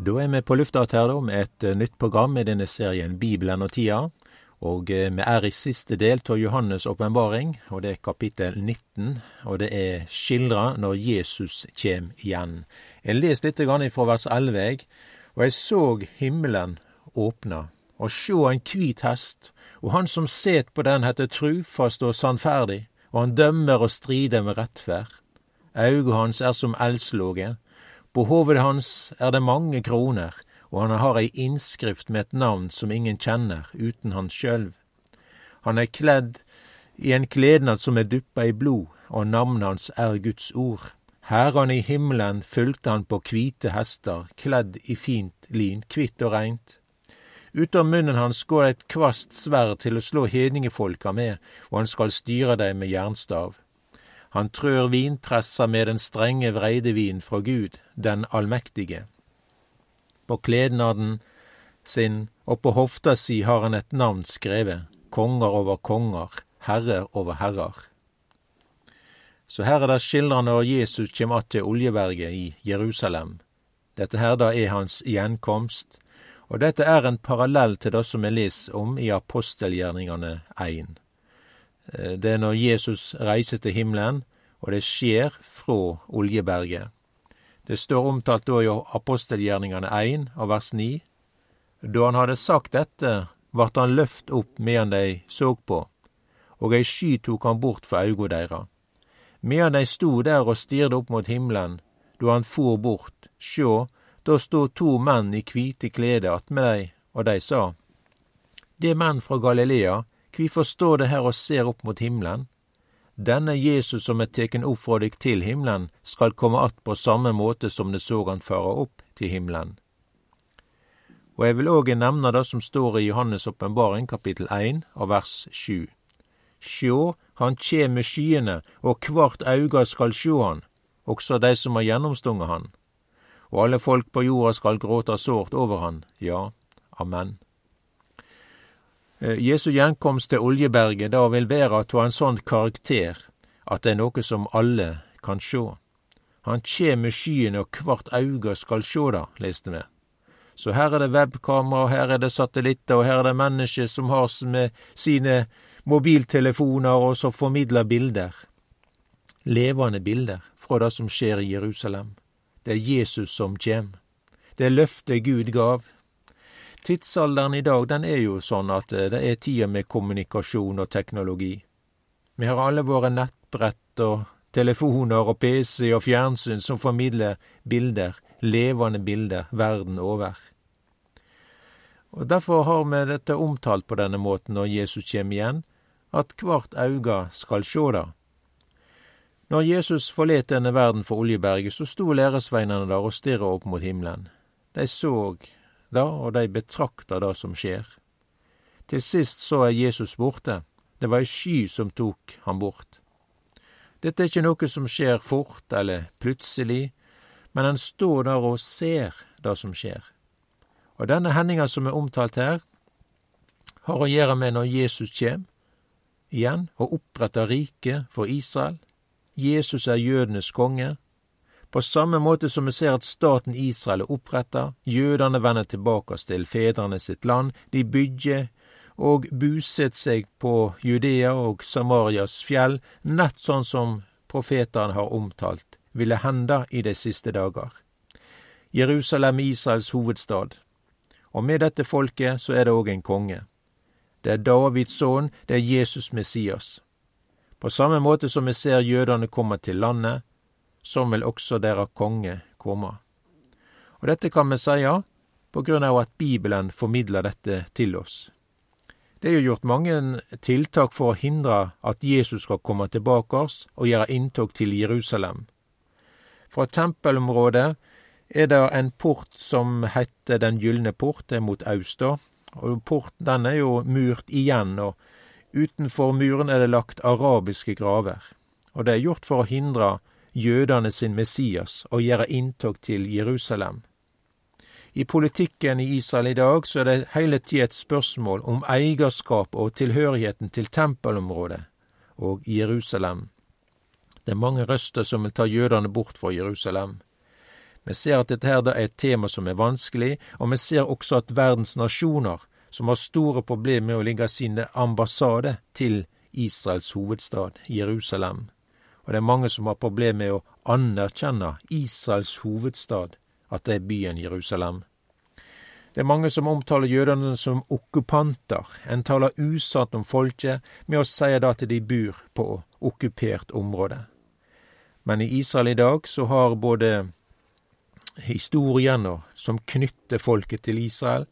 Da er vi på lufta her med et eh, nytt program i denne serien Bibelen og tida. Og eh, vi er i siste del av Johannes' åpenbaring, og det er kapittel 19. Og det er skildra når Jesus kjem igjen. Jeg leser litt fra vers 11, og jeg så himmelen åpna, og sjå en kvit hest, og han som set på den heter trufast og sannferdig, og han dømmer og strider med rettferd. Auga hans er som eldslåge, på hovedet hans er det mange kroner, og han har ei innskrift med et navn som ingen kjenner, uten han sjølv. Han er kledd i en klednad som er duppa i blod, og navnet hans er Guds ord. Herrene i himmelen fulgte han på kvite hester, kledd i fint lin, kvitt og reint. Ut av munnen hans går et kvast sverd til å slå hedningefolka med, og han skal styre dem med jernstav. Han trør vinpressa med den strenge vreidevin fra Gud, den allmektige. På klednaden sin og på hofta si har han et navn skrevet, konger over konger, herrer over herrer. Så her er det skildra når Jesus kjem att til Oljeberget i Jerusalem. Dette her da er hans gjenkomst, og dette er en parallell til det som vi leser om i apostelgjerningane 1. Eh, det er når Jesus reiser til himmelen, og det skjer fra Oljeberget. Det står omtalt da i apostelgjerningene 1 av vers 9. Da han hadde sagt dette, vart han løft opp medan dei såg på, og ei sky tok han bort for auga deira. Medan dei stod der og stirde opp mot himmelen, da han for bort, sjå, da stod to menn i kvite klede attmed dei, og dei sa, Det er menn fra Galilea, kvifor står det her og ser opp mot himmelen? Denne Jesus som er teken opp fra dykk til himmelen, skal komme att på samme måte som det så han fare opp til himmelen. Og jeg vil òg nevne det som står i Johannes' åpenbaring kapittel 1 av vers 7. Sjå, han kjem med skyene, og kvart auga skal sjå han, også dei som har gjennomstunget han. Og alle folk på jorda skal gråta sårt over han, ja, amen. Eh, Jesu gjenkomst til Oljeberget da vil være av en sånn karakter at det er noe som alle kan sjå. Han kjem med skyene, og kvart auge skal sjå det, leste vi. Så her er det webkamera, og her er det satellitter, og her er det mennesker som har med sine mobiltelefoner og som formidler bilder. Levende bilder fra det som skjer i Jerusalem. Det er Jesus som kjem. Det løftet Gud gav, Tidsalderen i dag den er jo sånn at eh, det er tida med kommunikasjon og teknologi. Vi har alle våre nettbrett og telefoner og PC og fjernsyn som formidler bilder, levende bilder, verden over. Og Derfor har vi dette omtalt på denne måten når Jesus kjem igjen, at hvert auga skal sjå det. Når Jesus forlet denne verden for Oljeberget, så sto læresveinene der og stirra opp mot himmelen. De såg da, og de betrakta det som skjer. Til sist så er Jesus borte. Det var ei sky som tok han bort. Dette er ikke noe som skjer fort eller plutselig, men en står der og ser det som skjer. Og denne hendinga som er omtalt her, har å gjøre med når Jesus kjem igjen og oppretter riket for Israel. Jesus er jødenes konge, på samme måte som vi ser at staten Israel er oppretta, jødene vender tilbake til fedrene sitt land, de bygger og bosetter seg på Judea og Samarias fjell, nett sånn som profetene har omtalt ville hende i de siste dager. Jerusalem er Israels hovedstad, og med dette folket så er det òg en konge. Det er Davids sønn, det er Jesus Messias. På samme måte som vi ser jødene komme til landet, som vil også dere konge komme. Og dette kan vi seia på grunn av at Bibelen formidler dette til oss. Det er jo gjort mange tiltak for å hindre at Jesus skal komme tilbake oss og gjøre inntog til Jerusalem. Fra tempelområdet er det en port som heter Den gylne port, det er mot øst, Og porten den er jo murt igjen, og utenfor muren er det lagt arabiske graver. Og det er gjort for å hindre jødene sin Messias og gjøre inntog til Jerusalem. I politikken i Israel i dag så er det hele tida et spørsmål om eierskap og tilhørigheten til tempelområdet og Jerusalem. Det er mange røster som vil ta jødene bort fra Jerusalem. Vi ser at dette her er et tema som er vanskelig, og vi ser også at verdens nasjoner, som har store problemer med å ligge sine ambassade til Israels hovedstad, Jerusalem, og det er mange som har problemer med å anerkjenne Israels hovedstad, at det er byen Jerusalem. Det er mange som omtaler jødene som okkupanter. En taler usant om folket med å si at de bor på okkupert område. Men i Israel i dag så har både historiene som knytter folket til Israel,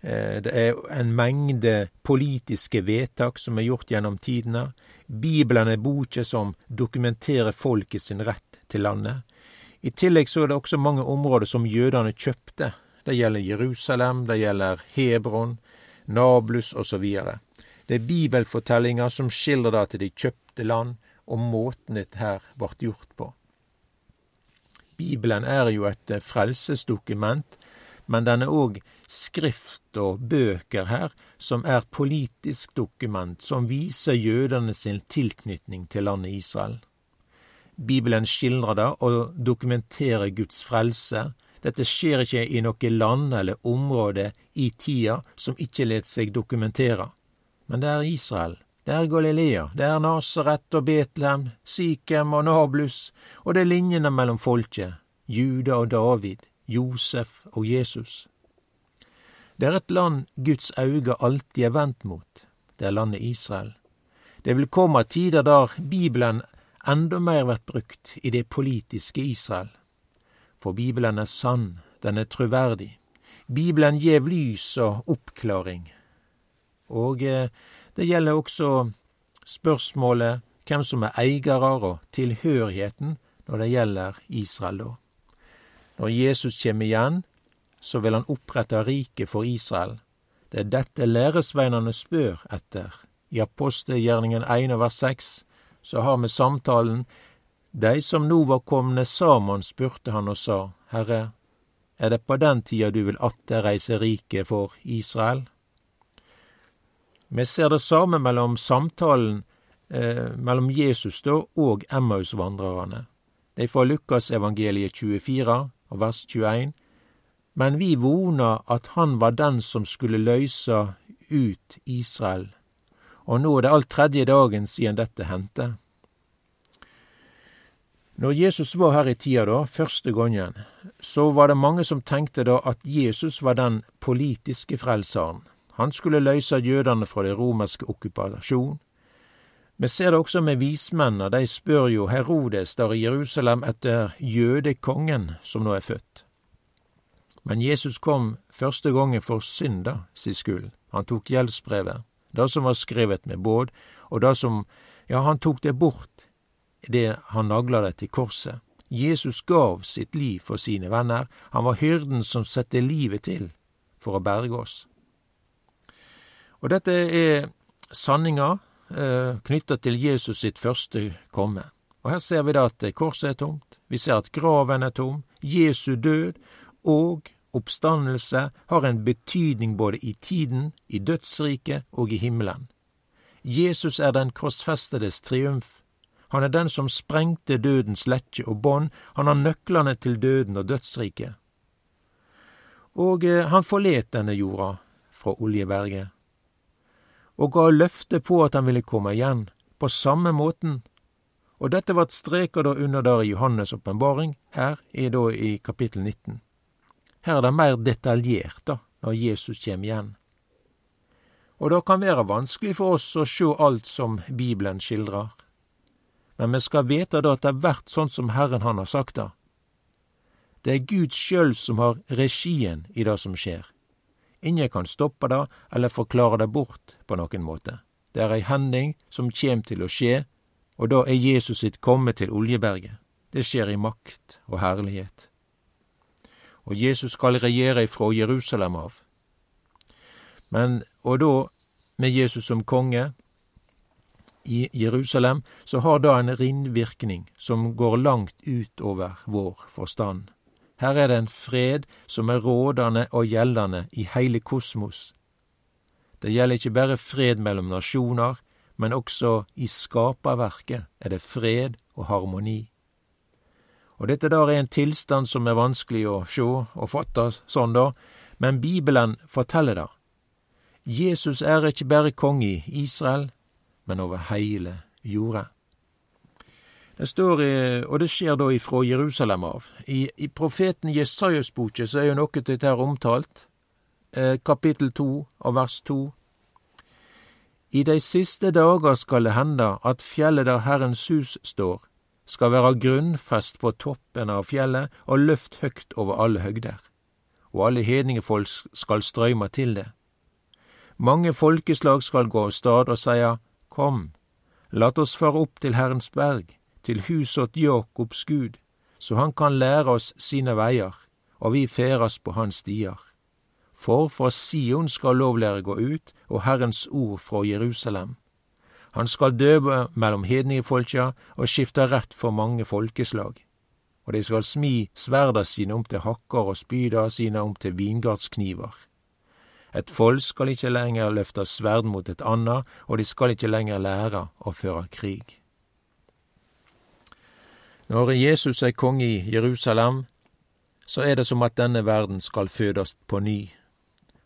eh, det er en mengde politiske vedtak som er gjort gjennom tidene. Bibelen er boka som dokumenterer folket sin rett til landet. I tillegg så er det også mange områder som jødene kjøpte. Det gjelder Jerusalem, det gjelder Hebron, Nablus osv. Det er bibelfortellinger som skildrer til de kjøpte land, og måten dette her ble gjort på. Bibelen er jo et frelsesdokument, men den er òg skrift og bøker her som er politisk dokument, som viser jødene sin tilknytning til landet Israel. Bibelen skildrer det og dokumenterer Guds frelse. Dette skjer ikke i noe land eller område i tida som ikke lar seg dokumentere. Men det er Israel, det er Galilea, det er Nasaret og Betlehem, Sikhem og Nablus, og det er linjene mellom folket, Juda og David, Josef og Jesus. Det er et land Guds øyne alltid er vendt mot, det er landet Israel. Det vil komme tider der Bibelen enda mer blir brukt i det politiske Israel. For Bibelen er sann, den er troverdig. Bibelen gjev lys og oppklaring. Og eh, det gjelder også spørsmålet hvem som er eiere og tilhørigheten når det gjelder Israel, da. Når Jesus kjem igjen, så vil han opprette riket for Israel. Det er dette læresveinene spør etter. I apostelgjerningen 1 vers 6 så har vi samtalen Dei som nå var komne saman, spurte han og sa, Herre, er det på den tida du vil atter reise riket for Israel? Vi ser det samme mellom samtalen eh, mellom Jesus da og Emmausvandrerne. Det er fra Lukasevangeliet 24 og vers 21. Men vi vona at han var den som skulle løysa ut Israel, og nå er det alt tredje dagen siden dette hendte. Når Jesus var her i tida, da, første gangen, så var det mange som tenkte da at Jesus var den politiske frelseren. Han skulle løse jødene fra det romerske okkupasjon. Vi ser det også med vismennene, de spør jo Herodes der i Jerusalem etter jødekongen som nå er født. Men Jesus kom første gangen for synda si skyld. Han tok gjeldsbrevet, det som var skrevet med båd, og det som, ja, han tok det bort det han nagla det til korset. Jesus gav sitt liv for sine venner, han var hyrden som sette livet til for å berge oss. Og dette er sanninger eh, knytta til Jesus sitt første komme. Og her ser vi da at korset er tomt, vi ser at graven er tom, Jesu død og oppstandelse har en betydning både i tiden, i dødsriket og i himmelen. Jesus er den korsfestedes triumf. Han er den som sprengte dødens letje og bånd, han har nøklene til døden og dødsriket. Og eh, han forlet denne jorda fra Oljeberget og ga løfte på at han ville komme igjen, på samme måten. Og dette vart streka da under der i Johannes' åpenbaring, her er da i kapittel 19. Her er det mer detaljert, da, når Jesus kjem igjen. Og det kan være vanskelig for oss å sjå alt som Bibelen skildrar. Men vi skal vite da at det vert sånn som Herren han har sagt det. Det er Gud sjøl som har regien i det som skjer. Ingen kan stoppe det eller forklare det bort på noen måte. Det er ei hending som kjem til å skje, og da er Jesus sitt komme til Oljeberget. Det skjer i makt og herlighet. Og Jesus skal regjere ifra Jerusalem av. Men, og da, med Jesus som konge i Jerusalem, så har da en ringvirkning som går langt utover vår forstand. Her er det en fred som er rådende og gjeldende i heile kosmos. Det gjelder ikke bare fred mellom nasjoner, men også i skaperverket er det fred og harmoni. Og dette der er en tilstand som er vanskelig å sjå og fatte sånn, da, men Bibelen forteller det. Jesus er ikke bare konge i Israel, men over heile jorda. Det står, og det skjer da ifra Jerusalem av. I, i profeten Jesajas boke så er jo noe til dette her omtalt. Eh, kapittel to og vers to. I de siste dager skal det hende at fjellet der Herrens hus står, skal være grunnfest på toppen av fjellet og løft høgt over alle høgder, og alle hedningefolk skal strøyme til det. Mange folkeslag skal gå av stad og seia, Kom, lat oss fare opp til Herrens berg, til huset Jakobs Gud, så han kan lære oss sine veier, og vi ferdes på hans stier. For fra Sion skal lovlære gå ut, og Herrens ord fra Jerusalem. Han skal døpe mellom hedningefolka og skifte rett for mange folkeslag. Og de skal smi sverda sine om til hakker og spyda sine om til vingardskniver. Et folk skal ikke lenger løfte sverd mot et annet, og de skal ikke lenger lære å føre krig. Når Jesus er konge i Jerusalem, så er det som at denne verden skal fødes på ny.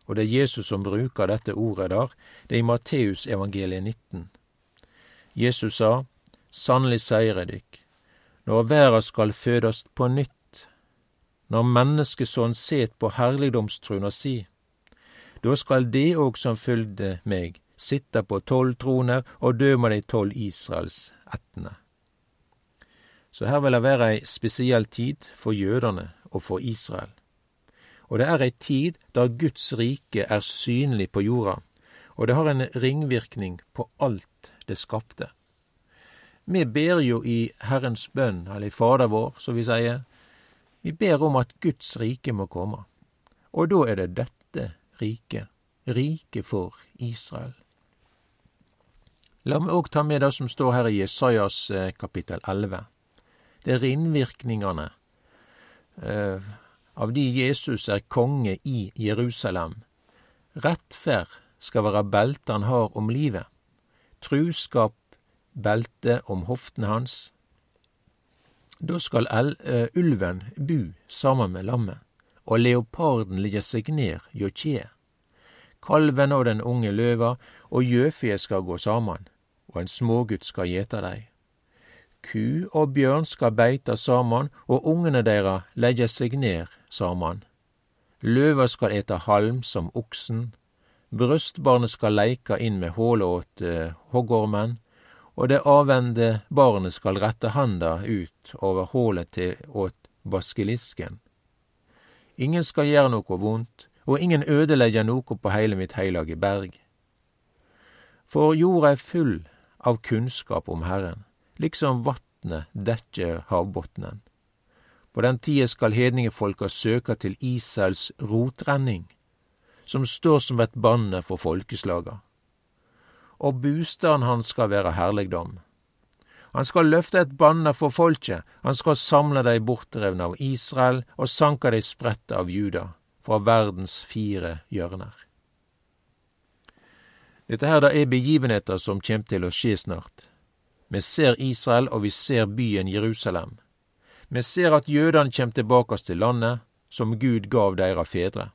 Og det er Jesus som bruker dette ordet der, det er i Matteus evangeliet 19. Jesus sa, Sannelig jeg dykk, når verda skal fødes på nytt, når menneskesånn set på herligdomstruna si, da skal de òg som følgde meg, sitte på tolv troner og døme de tolv Israels ættene. Så her vil det være ei spesiell tid for jødene og for Israel. Og det er ei tid da Guds rike er synlig på jorda, og det har en ringvirkning på alt det skapte. Vi ber jo i Herrens bønn, eller i Fader vår, som vi sier, vi ber om at Guds rike må komme. Og da er det dette riket, riket for Israel. La meg òg ta med det som står her i Jesajas eh, kapittel 11 det er ringvirkningene eh, av de Jesus er konge i Jerusalem. Rettferd skal være beltet han har om livet. Truskap belte om hoften hans. Da skal el, uh, ulven bu sammen med lammet, og leoparden ligger seg ned hjå kje. Kalven og den unge løva og gjøfeet skal gå saman, og en smågutt skal gjete dei. Ku og bjørn skal beita saman, og ungene deira leggja seg ned saman. Løva skal eta halm som oksen, brystbarnet skal leika inn med hålet åt eh, hoggormen, og det avvende barnet skal rette handa ut over hålet til åt baskelisken. Ingen skal gjøre noe vondt, og ingen ødelegger noe på heile mitt heilage berg. For jorda er full av kunnskap om Herren liksom vatnet dekker havbotnen. På den tida skal hedningefolka søka til Israels rotrenning, som står som et banne for folkeslaga. Og bustaden hans skal være herligdom. Han skal løfte et banne for folket, han skal samle dei bortrevne av Israel og sanke dei spredte av Juda, fra verdens fire hjørner. Dette her da er begivenheter som kjem til å skje snart. Vi ser Israel, og vi ser byen Jerusalem. Vi ser at jødene kjem tilbake til landet, som Gud gav deira fedre.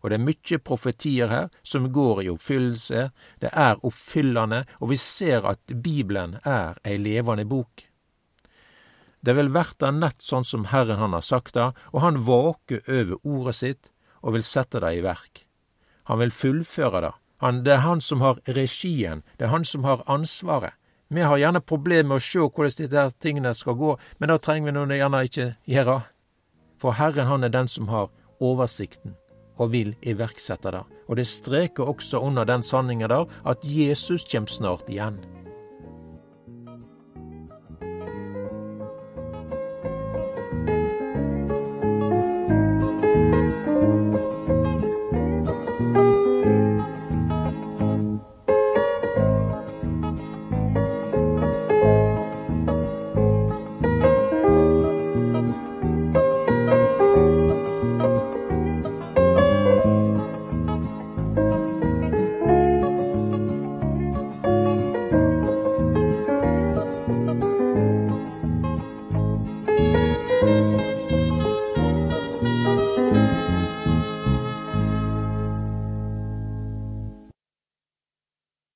Og det er mykje profetier her som går i oppfyllelse, det er oppfyllende, og vi ser at Bibelen er ei levende bok. Det vil verta nett sånn som Herren han har sagt det, og han vaker over ordet sitt og vil sette det i verk. Han vil fullføre det. Han, det er han som har regien, det er han som har ansvaret. Vi har gjerne problemer med å sjå hvordan disse tingene skal gå, men det trenger vi nå gjerne ikke gjøre. For Herren han er den som har oversikten og vil iverksette det. Og det streker også under den sanninga der at Jesus kjem snart igjen.